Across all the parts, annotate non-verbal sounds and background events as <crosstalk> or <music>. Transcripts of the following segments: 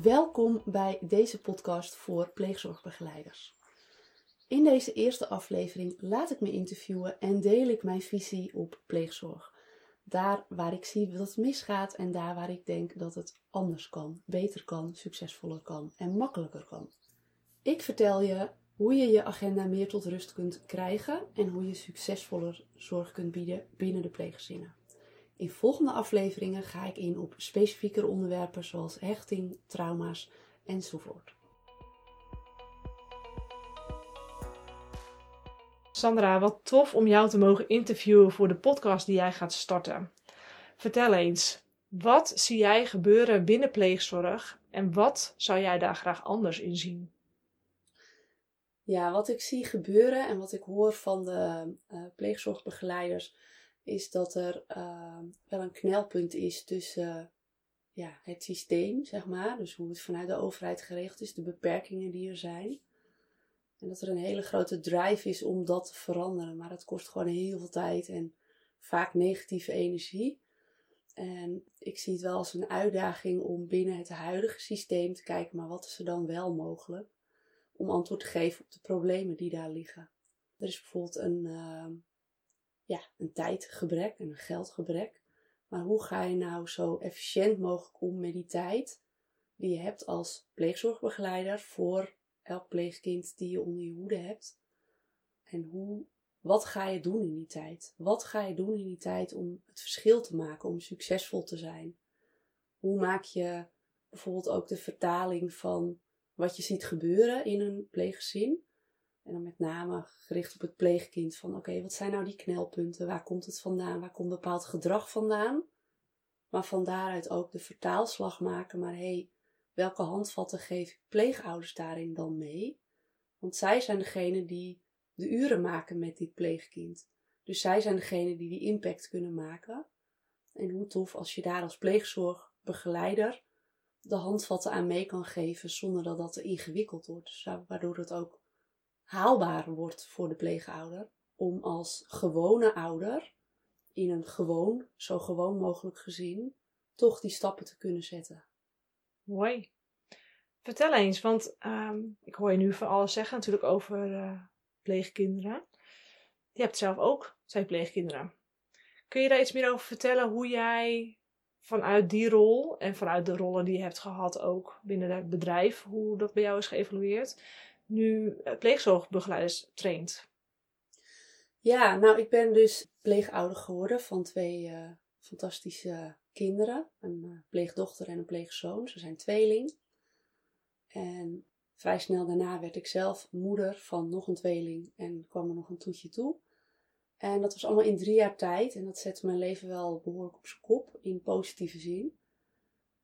Welkom bij deze podcast voor pleegzorgbegeleiders. In deze eerste aflevering laat ik me interviewen en deel ik mijn visie op pleegzorg. Daar waar ik zie dat het misgaat en daar waar ik denk dat het anders kan, beter kan, succesvoller kan en makkelijker kan. Ik vertel je hoe je je agenda meer tot rust kunt krijgen en hoe je succesvoller zorg kunt bieden binnen de pleeggezinnen. In volgende afleveringen ga ik in op specifiekere onderwerpen zoals hechting, trauma's enzovoort. Sandra, wat tof om jou te mogen interviewen voor de podcast die jij gaat starten. Vertel eens, wat zie jij gebeuren binnen pleegzorg en wat zou jij daar graag anders in zien? Ja, wat ik zie gebeuren en wat ik hoor van de uh, pleegzorgbegeleiders is dat er uh, wel een knelpunt is tussen ja, het systeem, zeg maar. Dus hoe het vanuit de overheid geregeld is, de beperkingen die er zijn. En dat er een hele grote drive is om dat te veranderen. Maar dat kost gewoon heel veel tijd en vaak negatieve energie. En ik zie het wel als een uitdaging om binnen het huidige systeem te kijken, maar wat is er dan wel mogelijk? Om antwoord te geven op de problemen die daar liggen. Er is bijvoorbeeld een, uh, ja, een tijdgebrek en een geldgebrek. Maar hoe ga je nou zo efficiënt mogelijk om met die tijd die je hebt als pleegzorgbegeleider voor elk pleegkind die je onder je hoede hebt? En hoe, wat ga je doen in die tijd? Wat ga je doen in die tijd om het verschil te maken, om succesvol te zijn? Hoe maak je bijvoorbeeld ook de vertaling van wat je ziet gebeuren in een pleeggezin? En dan met name gericht op het pleegkind van oké, wat zijn nou die knelpunten? Waar komt het vandaan? Waar komt bepaald gedrag vandaan? Maar van daaruit ook de vertaalslag maken. Maar hé, hey, welke handvatten geef ik pleegouders daarin dan mee? Want zij zijn degene die de uren maken met dit pleegkind. Dus zij zijn degene die die impact kunnen maken. En hoe tof als je daar als pleegzorgbegeleider de handvatten aan mee kan geven zonder dat dat ingewikkeld wordt. Dus waardoor het ook haalbaar wordt voor de pleegouder om als gewone ouder in een gewoon, zo gewoon mogelijk gezin, toch die stappen te kunnen zetten. Mooi. Vertel eens, want um, ik hoor je nu van alles zeggen natuurlijk over uh, pleegkinderen. Je hebt zelf ook twee pleegkinderen. Kun je daar iets meer over vertellen hoe jij vanuit die rol en vanuit de rollen die je hebt gehad ook binnen het bedrijf, hoe dat bij jou is geëvalueerd, nu eh, pleegzorgbegeleiders traint? Ja, nou, ik ben dus pleegouder geworden van twee uh, fantastische kinderen. Een uh, pleegdochter en een pleegzoon. Ze zijn tweeling. En vrij snel daarna werd ik zelf moeder van nog een tweeling en kwam er nog een toetje toe. En dat was allemaal in drie jaar tijd. En dat zette mijn leven wel behoorlijk op zijn kop, in positieve zin.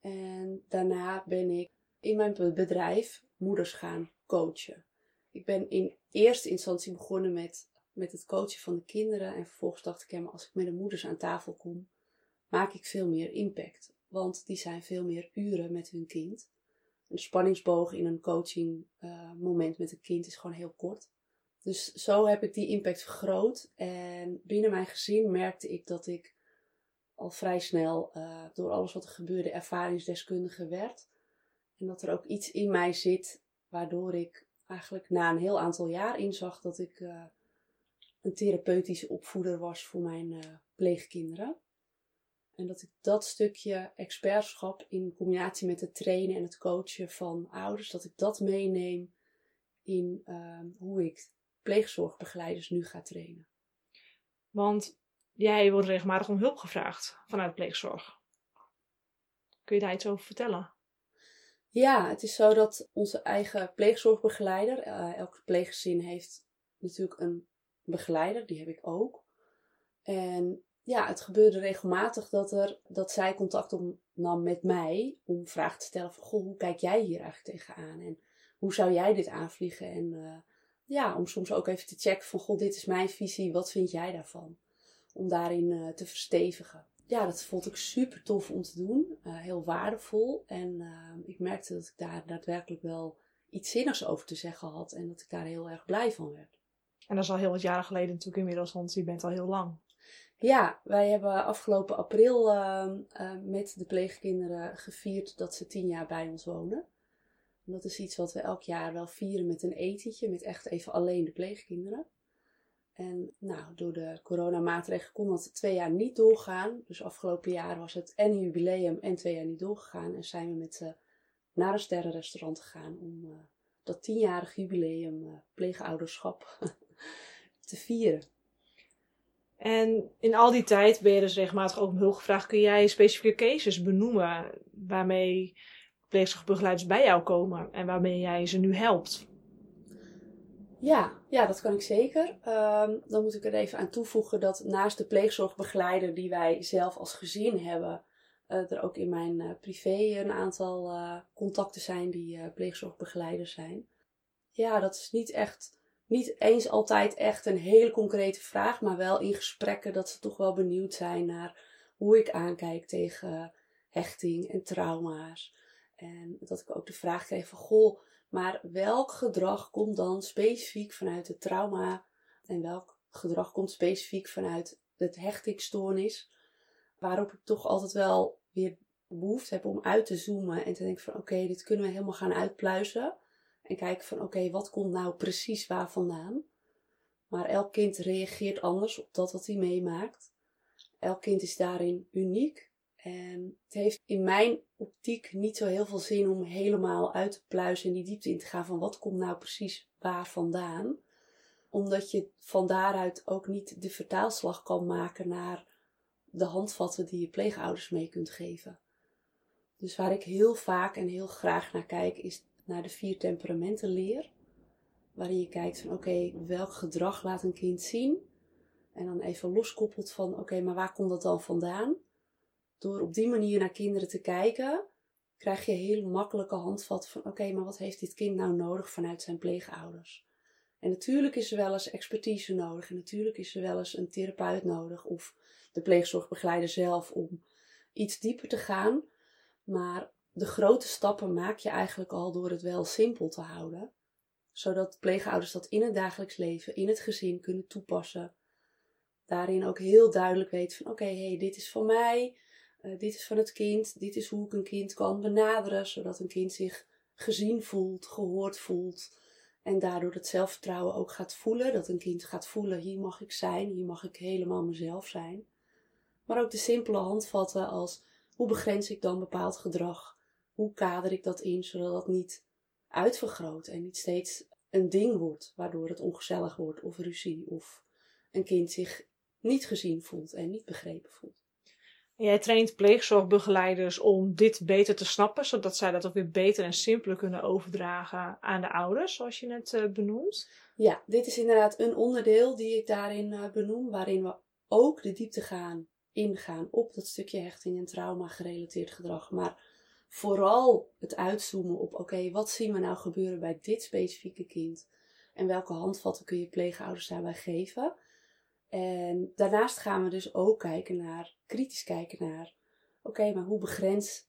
En daarna ben ik in mijn bedrijf moeders gaan coachen. Ik ben in eerste instantie begonnen met, met het coachen van de kinderen. En vervolgens dacht ik, ja, als ik met de moeders aan tafel kom, maak ik veel meer impact. Want die zijn veel meer uren met hun kind. Een spanningsboog in een coaching uh, moment met een kind is gewoon heel kort. Dus zo heb ik die impact vergroot. En binnen mijn gezin merkte ik dat ik al vrij snel, uh, door alles wat er gebeurde, ervaringsdeskundige werd. En dat er ook iets in mij zit waardoor ik eigenlijk na een heel aantal jaar inzag dat ik uh, een therapeutische opvoeder was voor mijn uh, pleegkinderen. En dat ik dat stukje expertschap in combinatie met het trainen en het coachen van ouders, dat ik dat meeneem in uh, hoe ik pleegzorgbegeleiders nu ga trainen. Want jij wordt regelmatig om hulp gevraagd vanuit pleegzorg. Kun je daar iets over vertellen? Ja, het is zo dat onze eigen pleegzorgbegeleider, uh, elk pleeggezin heeft natuurlijk een begeleider, die heb ik ook. En ja, het gebeurde regelmatig dat, er, dat zij contact opnam met mij om vragen te stellen van, goh, hoe kijk jij hier eigenlijk tegenaan? En hoe zou jij dit aanvliegen? En uh, ja, om soms ook even te checken van, goh, dit is mijn visie, wat vind jij daarvan? Om daarin uh, te verstevigen ja, dat vond ik super tof om te doen. Uh, heel waardevol. En uh, ik merkte dat ik daar daadwerkelijk wel iets zinnigs over te zeggen had. En dat ik daar heel erg blij van werd. En dat is al heel wat jaren geleden natuurlijk inmiddels, want je bent al heel lang Ja, wij hebben afgelopen april ehm, eh, met de pleegkinderen gevierd dat ze tien jaar bij ons wonen. En dat is iets wat we elk jaar wel vieren met een etentje, met echt even alleen de pleegkinderen. En nou, door de coronamaatregelen kon dat twee jaar niet doorgaan. Dus afgelopen jaar was het en jubileum en twee jaar niet doorgegaan. En zijn we met ze naar een sterrenrestaurant gegaan om uh, dat tienjarig jubileum uh, pleegouderschap <laughs> te vieren. En in al die tijd ben je dus regelmatig ook om hulp gevraagd. Kun jij specifieke cases benoemen waarmee pleegzorgbegeleiders bij jou komen en waarmee jij ze nu helpt? Ja, ja, dat kan ik zeker. Um, dan moet ik er even aan toevoegen dat naast de pleegzorgbegeleider die wij zelf als gezin hebben, uh, er ook in mijn uh, privé een aantal uh, contacten zijn die pleegzorgbegeleiders zijn. Ja, dat is niet echt niet eens altijd echt een hele concrete vraag, maar wel in gesprekken dat ze toch wel benieuwd zijn naar hoe ik aankijk tegen hechting en trauma's. En dat ik ook de vraag kreeg van, goh, maar welk gedrag komt dan specifiek vanuit het trauma en welk gedrag komt specifiek vanuit het hechtingstoornis? Waarop ik toch altijd wel weer behoefte heb om uit te zoomen en te denken van, oké, dit kunnen we helemaal gaan uitpluizen. En kijken van oké, wat komt nou precies waar vandaan? Maar elk kind reageert anders op dat wat hij meemaakt. Elk kind is daarin uniek. En het heeft in mijn optiek niet zo heel veel zin om helemaal uit te pluizen en die diepte in te gaan van wat komt nou precies waar vandaan. Omdat je van daaruit ook niet de vertaalslag kan maken naar de handvatten die je pleegouders mee kunt geven. Dus waar ik heel vaak en heel graag naar kijk, is naar de vier temperamenten leer. Waarin je kijkt van oké, welk gedrag laat een kind zien? En dan even loskoppelt van oké, maar waar komt dat dan vandaan? Door op die manier naar kinderen te kijken, krijg je heel makkelijke handvat van oké, maar wat heeft dit kind nou nodig vanuit zijn pleegouders? En natuurlijk is er wel eens expertise nodig en natuurlijk is er wel eens een therapeut nodig of de pleegzorgbegeleider zelf om iets dieper te gaan. Maar de grote stappen maak je eigenlijk al door het wel simpel te houden. Zodat pleegouders dat in het dagelijks leven, in het gezin kunnen toepassen. Daarin ook heel duidelijk weten van oké, hey, dit is van mij, uh, dit is van het kind, dit is hoe ik een kind kan benaderen. Zodat een kind zich gezien voelt, gehoord voelt. En daardoor het zelfvertrouwen ook gaat voelen. Dat een kind gaat voelen, hier mag ik zijn, hier mag ik helemaal mezelf zijn. Maar ook de simpele handvatten als hoe begrens ik dan bepaald gedrag? hoe kader ik dat in zodat dat niet uitvergroot en niet steeds een ding wordt, waardoor het ongezellig wordt of ruzie of een kind zich niet gezien voelt en niet begrepen voelt. Jij traint pleegzorgbegeleiders om dit beter te snappen, zodat zij dat ook weer beter en simpeler kunnen overdragen aan de ouders, zoals je net uh, benoemt. Ja, dit is inderdaad een onderdeel die ik daarin uh, benoem, waarin we ook de diepte gaan ingaan op dat stukje hechting en trauma gerelateerd gedrag. Maar vooral het uitzoomen op: oké, wat zien we nou gebeuren bij dit specifieke kind? En welke handvatten kun je pleegouders daarbij geven? En daarnaast gaan we dus ook kijken naar, kritisch kijken naar: oké, maar hoe begrens,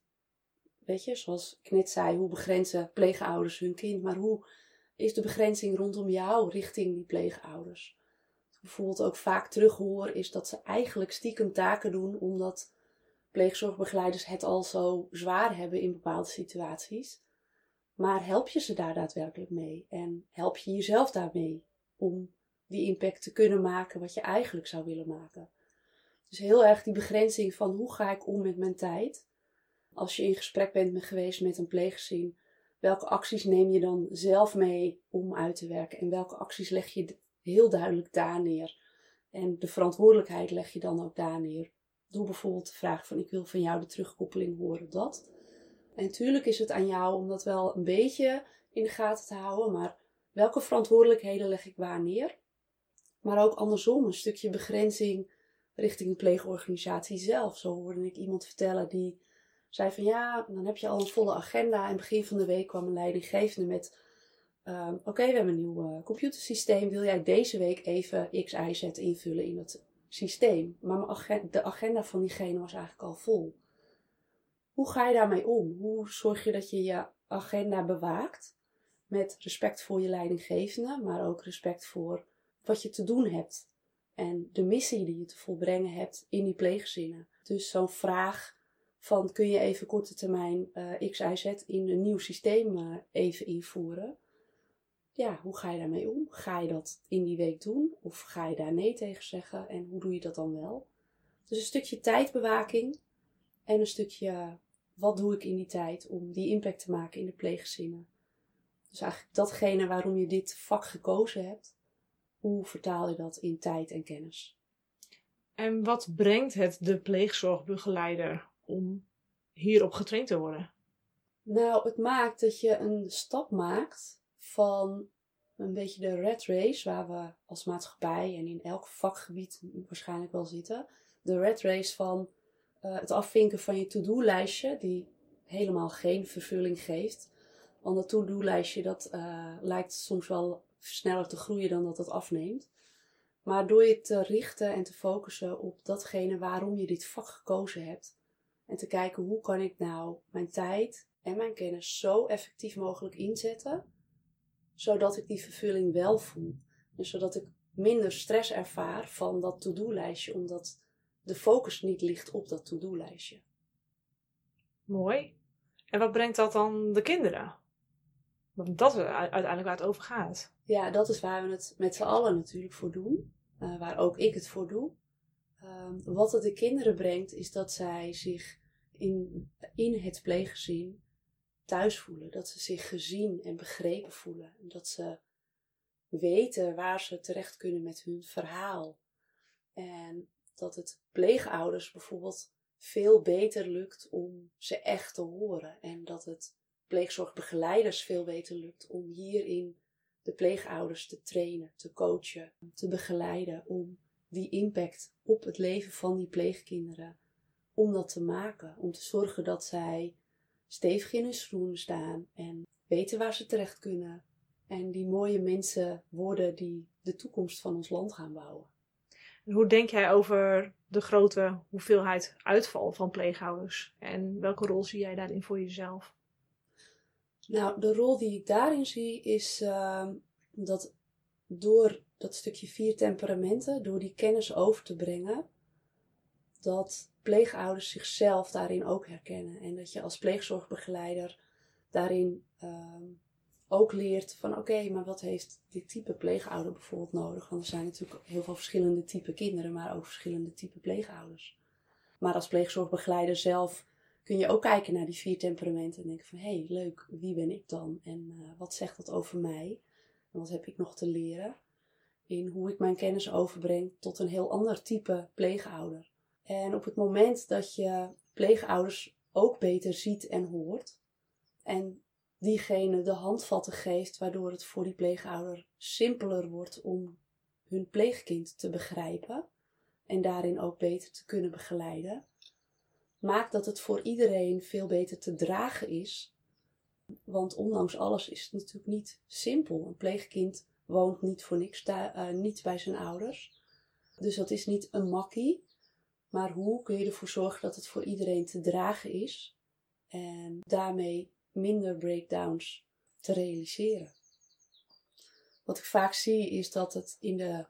weet je, zoals ik net zei, hoe begrenzen pleegouders hun kind? Maar hoe is de begrenzing rondom jou richting die pleegouders? Wat ik bijvoorbeeld ook vaak terughoor, is dat ze eigenlijk stiekem taken doen omdat pleegzorgbegeleiders het al zo zwaar hebben in bepaalde situaties. Maar help je ze daar daadwerkelijk mee? En help je jezelf daarmee om die impact te kunnen maken wat je eigenlijk zou willen maken? Dus heel erg die begrenzing van hoe ga ik om met mijn tijd? Als je in gesprek bent met, geweest met een pleeggezin, welke acties neem je dan zelf mee om uit te werken? En welke acties leg je heel duidelijk daar neer? En de verantwoordelijkheid leg je dan ook daar neer. Doe bijvoorbeeld de vraag van ik wil van jou de terugkoppeling horen dat. En natuurlijk is het aan jou om dat wel een beetje in de gaten te houden, maar welke verantwoordelijkheden leg ik waar neer? Maar ook andersom, een stukje begrenzing richting de pleegorganisatie zelf. Zo hoorde ik iemand vertellen die zei van ja, dan heb je al een volle agenda. En begin van de week kwam een leidinggevende met: uh, Oké, we hebben een nieuw uh, computersysteem. Wil jij deze week even X, Y, Z invullen in het systeem. Maar de agenda van diegene was eigenlijk al vol. Hoe ga je daarmee om? Hoe zorg je dat je je agenda bewaakt? Met respect voor je leidinggevende, maar ook respect voor wat je te doen hebt. en de missie die je te volbrengen hebt in die pleeggezinnen. Dus zo'n vraag van kun je even korte termijn uh, X, Y, Z in een nieuw systeem uh, even invoeren. Ja, hoe ga je daarmee om? Ga je dat in die week doen? Of ga je daar nee tegen zeggen? En hoe doe je dat dan wel? Dus een stukje tijdbewaking en een stukje wat doe ik in die tijd om die impact te maken in de pleeggezinnen. Dus eigenlijk datgene waarom je dit vak gekozen hebt, hoe vertaal je dat in tijd en kennis? En wat brengt het de pleegzorgbegeleider om hierop getraind te worden? Nou, het maakt dat je een stap maakt van een beetje de red race, waar we als maatschappij en in elk vakgebied waarschijnlijk wel zitten. De red race van uh, het afvinken van je to-do-lijstje, die helemaal geen vervulling geeft. Want dat to-do-lijstje dat uh, lijkt soms wel sneller te groeien dan dat het afneemt. Maar door je te richten en te focussen op datgene waarom je dit vak gekozen hebt. En te kijken hoe kan ik nou mijn tijd en mijn kennis zo effectief mogelijk inzetten. Zodat ik die vervulling wel voel. En zodat ik minder stress ervaar van dat to-do-lijstje. Omdat de focus niet ligt op dat to-do-lijstje. Mooi. En wat brengt dat dan de kinderen? Want dat is uiteindelijk waar het over gaat. Ja, dat is waar we het met z'n allen natuurlijk voor doen. Uh, waar ook ik het voor doe. Uh, wat het de kinderen brengt, is dat zij zich in, in het pleeggezin thuis voelen. Dat ze zich gezien en begrepen voelen. En dat ze weten waar ze terecht kunnen met hun verhaal. En dat het pleegouders bijvoorbeeld veel beter lukt om ze echt te horen. En dat het pleegzorgbegeleiders veel beter lukt om hierin de pleegouders te trainen, te coachen, te begeleiden. Om die impact op het leven van die pleegkinderen, om dat te maken. Om te zorgen dat zij stevig in hun schoenen staan en weten waar ze terecht kunnen. En die mooie mensen worden die de toekomst van ons land gaan bouwen. Hoe denk jij over de grote hoeveelheid uitval van pleegouders? En welke rol zie jij daarin voor jezelf? Nou, de rol die ik daarin zie is uh, dat door dat stukje vier temperamenten, door die kennis over te brengen, dat pleegouders zichzelf daarin ook herkennen. En dat je als pleegzorgbegeleider daarin uh, ook leert van oké, maar wat heeft dit type pleegouder bijvoorbeeld nodig? Want er zijn natuurlijk heel veel verschillende type kinderen, maar ook verschillende type pleegouders. Maar als pleegzorgbegeleider zelf kun je ook kijken naar die vier temperamenten en denken van hé, hey, leuk, wie ben ik dan? En uh, wat zegt dat over mij? En wat heb ik nog te leren? In hoe ik mijn kennis overbreng tot een heel ander type pleegouder. En op het moment dat je pleegouders ook beter ziet en hoort, en diegene de handvatten geeft, waardoor het voor die pleegouder simpeler wordt om hun pleegkind te begrijpen en daarin ook beter te kunnen begeleiden, maakt dat het voor iedereen veel beter te dragen is. Want ondanks alles is het natuurlijk niet simpel. Een pleegkind woont niet voor niks uh, niet bij zijn ouders. Dus dat is niet een makkie. Maar hoe kun je ervoor zorgen dat het voor iedereen te dragen is? En daarmee minder breakdowns te realiseren. Wat ik vaak zie is dat het in de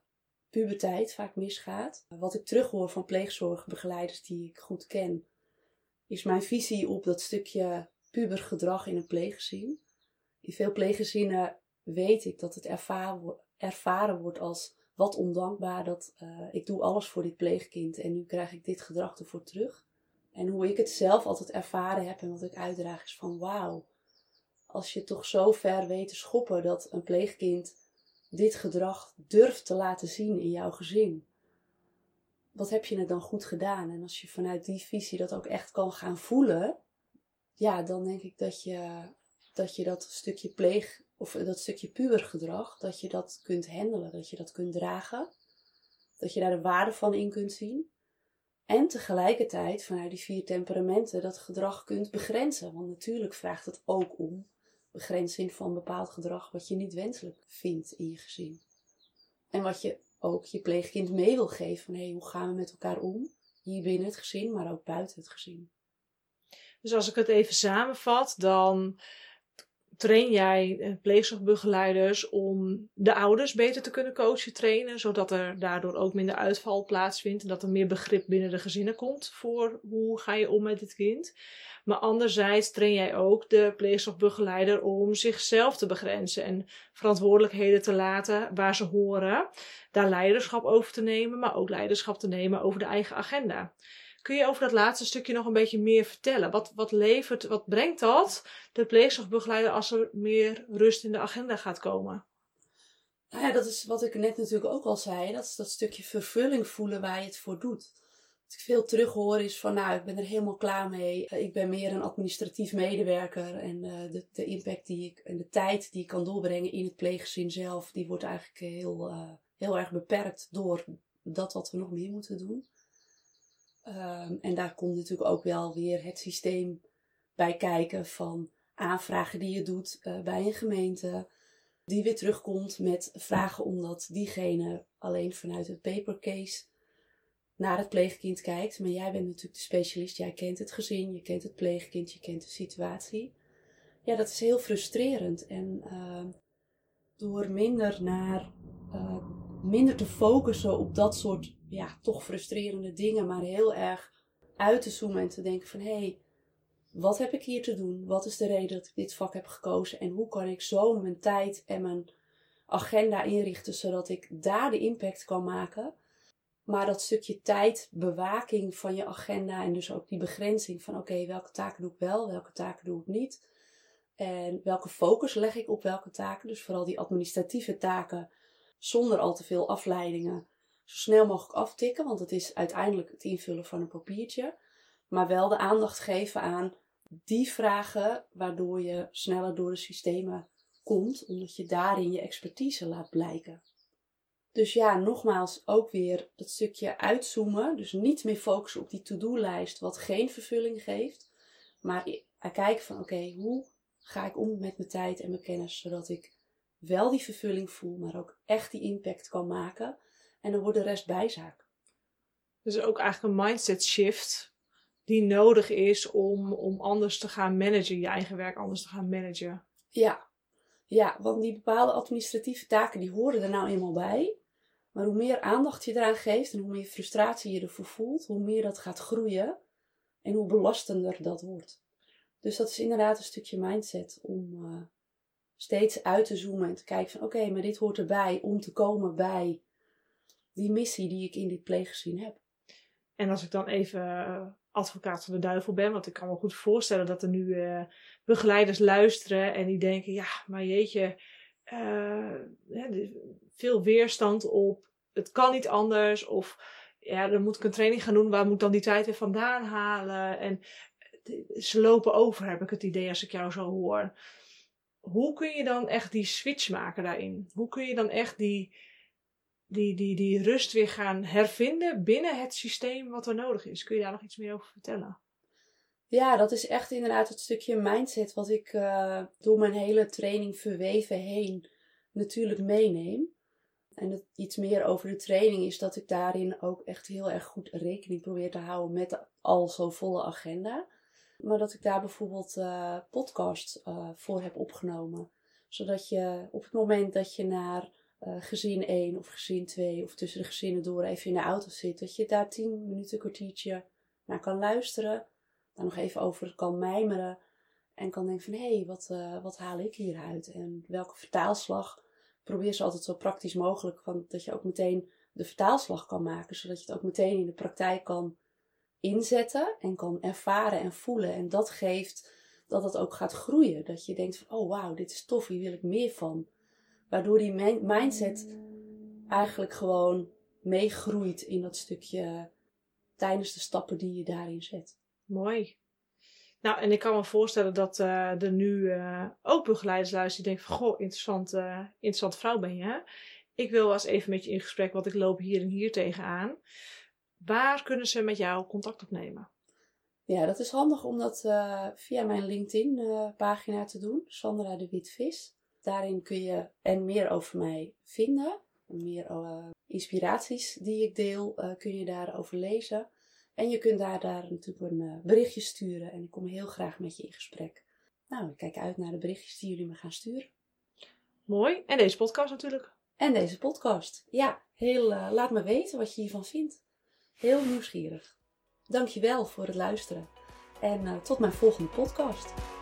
puberteit vaak misgaat. Wat ik terughoor van pleegzorgbegeleiders die ik goed ken, is mijn visie op dat stukje pubergedrag in een pleeggezin. In veel pleeggezinnen weet ik dat het ervaren, wordt als wat ondankbaar dat uh, ik doe alles voor dit pleegkind en nu krijg ik dit gedrag ervoor terug. En hoe ik het zelf altijd ervaren heb en wat ik uitdraag is van wauw. Als je toch zo ver weet te schoppen dat een pleegkind dit gedrag durft te laten zien in jouw gezin. Wat heb je het dan goed gedaan? En als je vanuit die visie dat ook echt kan gaan voelen, ja, dan denk ik dat je dat, je dat stukje pleeg, of dat stukje pubergedrag, dat je dat kunt handelen, dat je dat kunt dragen. Dat je daar de waarde van in kunt zien. En tegelijkertijd vanuit die vier temperamenten dat gedrag kunt begrenzen. Want natuurlijk vraagt het ook om begrenzing van bepaald gedrag wat je niet wenselijk vindt in je gezin. En wat je ook je pleegkind mee wil geven van hey, hoe gaan we met elkaar om? Hier binnen het gezin, maar ook buiten het gezin. Dus als ik het even samenvat, dan train jij eh, pleegzorgbegeleiders om de ouders beter te kunnen coachen, trainen, zodat er daardoor ook minder uitval plaatsvindt en dat er meer begrip binnen de gezinnen komt voor hoe ga je om met dit kind. Maar anderzijds train jij ook de pleegzorgbegeleider om zichzelf te begrenzen en verantwoordelijkheden te laten waar ze horen, daar leiderschap over te nemen, maar ook leiderschap te nemen over de eigen agenda. Kun je over dat laatste stukje nog een beetje meer vertellen? Wat, wat levert, wat brengt dat de pleegzorgbegeleider als er meer rust in de agenda gaat komen? Nou ja, dat is wat ik net natuurlijk ook al zei. Dat is dat stukje vervulling voelen waar je het voor doet. Wat ik veel terug hoor is van, nou, ik ben er helemaal klaar mee. Ik ben meer een administratief medewerker. En uh, de, de impact die ik, en de tijd die ik kan doorbrengen in het pleeggezin zelf, die wordt eigenlijk heel, uh, heel erg beperkt door dat wat we nog meer moeten doen. Um, en daar komt natuurlijk ook wel weer het systeem bij kijken van aanvragen die je doet uh, bij een gemeente. Die weer terugkomt met vragen omdat diegene alleen vanuit het papercase naar het pleegkind kijkt. Maar jij bent natuurlijk de specialist. Jij kent het gezin, je kent het pleegkind, je kent de situatie. Ja, dat is heel frustrerend. En uh, door minder naar uh, minder te focussen op dat soort ja, toch frustrerende dingen, maar heel erg uit te zoomen en te denken van hé, hey, wat heb ik hier te doen? Wat is de reden dat ik dit vak heb gekozen? En hoe kan ik zo mijn tijd en mijn agenda inrichten zodat ik daar de impact kan maken? Maar dat stukje tijd, bewaking van je agenda en dus ook die begrenzing van oké, welke taken doe ik wel, welke taken doe ik niet. En welke focus leg ik op welke taken. Dus vooral die administratieve taken zonder al te veel afleidingen zo snel mogelijk aftikken, want het is uiteindelijk het invullen van een papiertje. Maar wel de aandacht geven aan die vragen waardoor je sneller door de systemen komt, omdat je daarin je expertise laat blijken. Dus ja, nogmaals ook weer dat stukje uitzoomen. Dus niet meer focussen op die to-do-lijst wat geen vervulling geeft. Maar kijken van oké, hoe ga ik om met mijn tijd en mijn kennis, zodat ik wel die vervulling voel, maar ook echt die impact kan maken. En dan wordt de rest bijzaak. Dus ook eigenlijk een mindset shift die nodig is om, om anders te gaan managen, je eigen werk anders te gaan managen. Ja. ja, want die bepaalde administratieve taken die horen er nou eenmaal bij. Maar hoe meer aandacht je eraan geeft en hoe meer frustratie je ervoor voelt, hoe meer dat gaat groeien en hoe belastender dat wordt. Dus dat is inderdaad een stukje mindset om uh, steeds uit te zoomen en te kijken van oké, maar dit hoort erbij om te komen bij die missie die ik in dit pleeggezin heb. En als ik dan even uh, advocaat van de duivel ben, want ik kan me goed voorstellen dat er nu uh, begeleiders luisteren en die denken, ja, maar jeetje, uh, veel weerstand op, het kan niet anders, of ja, dan moet ik een training gaan doen, waar moet ik dan die tijd weer vandaan halen? En ze lopen over, heb ik het idee als ik jou zo hoor. Hoe kun je dan echt die switch maken daarin? Hoe kun je dan echt die, die, die, die rust weer gaan hervinden binnen het systeem wat er nodig is. Kun je daar nog iets meer over vertellen? Ja, dat is echt inderdaad het stukje mindset wat ik uh, door mijn hele training verweven heen natuurlijk meeneem. En iets meer over de training is dat ik daarin ook echt heel erg goed rekening probeer te houden met al zo volle agenda. Maar dat ik daar bijvoorbeeld uh, podcasts uh, voor heb opgenomen. Zodat je op het moment dat je naar uh, gezin 1 of gezin 2 of tussen de gezinnen door even in de auto zit. Dat je daar 10 minuten, kwartiertje naar kan luisteren. Daar nog even over kan mijmeren. En kan denken van hé, hey, wat, uh, wat haal ik hieruit? En welke vertaalslag? Probeer ze altijd zo praktisch mogelijk. Van, dat je ook meteen de vertaalslag kan maken. Zodat je het ook meteen in de praktijk kan inzetten. En kan ervaren en voelen. En dat geeft dat het ook gaat groeien. Dat je denkt van oh wauw, dit is tof, hier wil ik meer van. Waardoor die mindset eigenlijk gewoon meegroeit in dat stukje tijdens de stappen die je daarin zet. Mooi. Nou, en ik kan me voorstellen dat uh, er nu uh, ook begeleiders luisteren die denken van, goh, interessant, uh, interessant vrouw ben je. Hè? Ik wil wel eens even met je in gesprek, want ik loop hier en hier tegenaan. Waar kunnen ze met jou contact opnemen? Ja, dat is handig om dat via mijn LinkedIn-pagina te doen, Sandra de Witvis. Daarin kun je en meer over mij vinden. Meer uh, inspiraties die ik deel, uh, kun je daarover lezen. En je kunt daar, daar natuurlijk een uh, berichtje sturen. En ik kom heel graag met je in gesprek. nou, ik kijk uit naar de berichtjes die jullie me gaan sturen. Mooi. En deze podcast natuurlijk. En deze podcast. Ja, heel, eh, laat me weten wat je hiervan vindt. Heel nieuwsgierig. Dankjewel voor het luisteren. En tot mijn volgende podcast.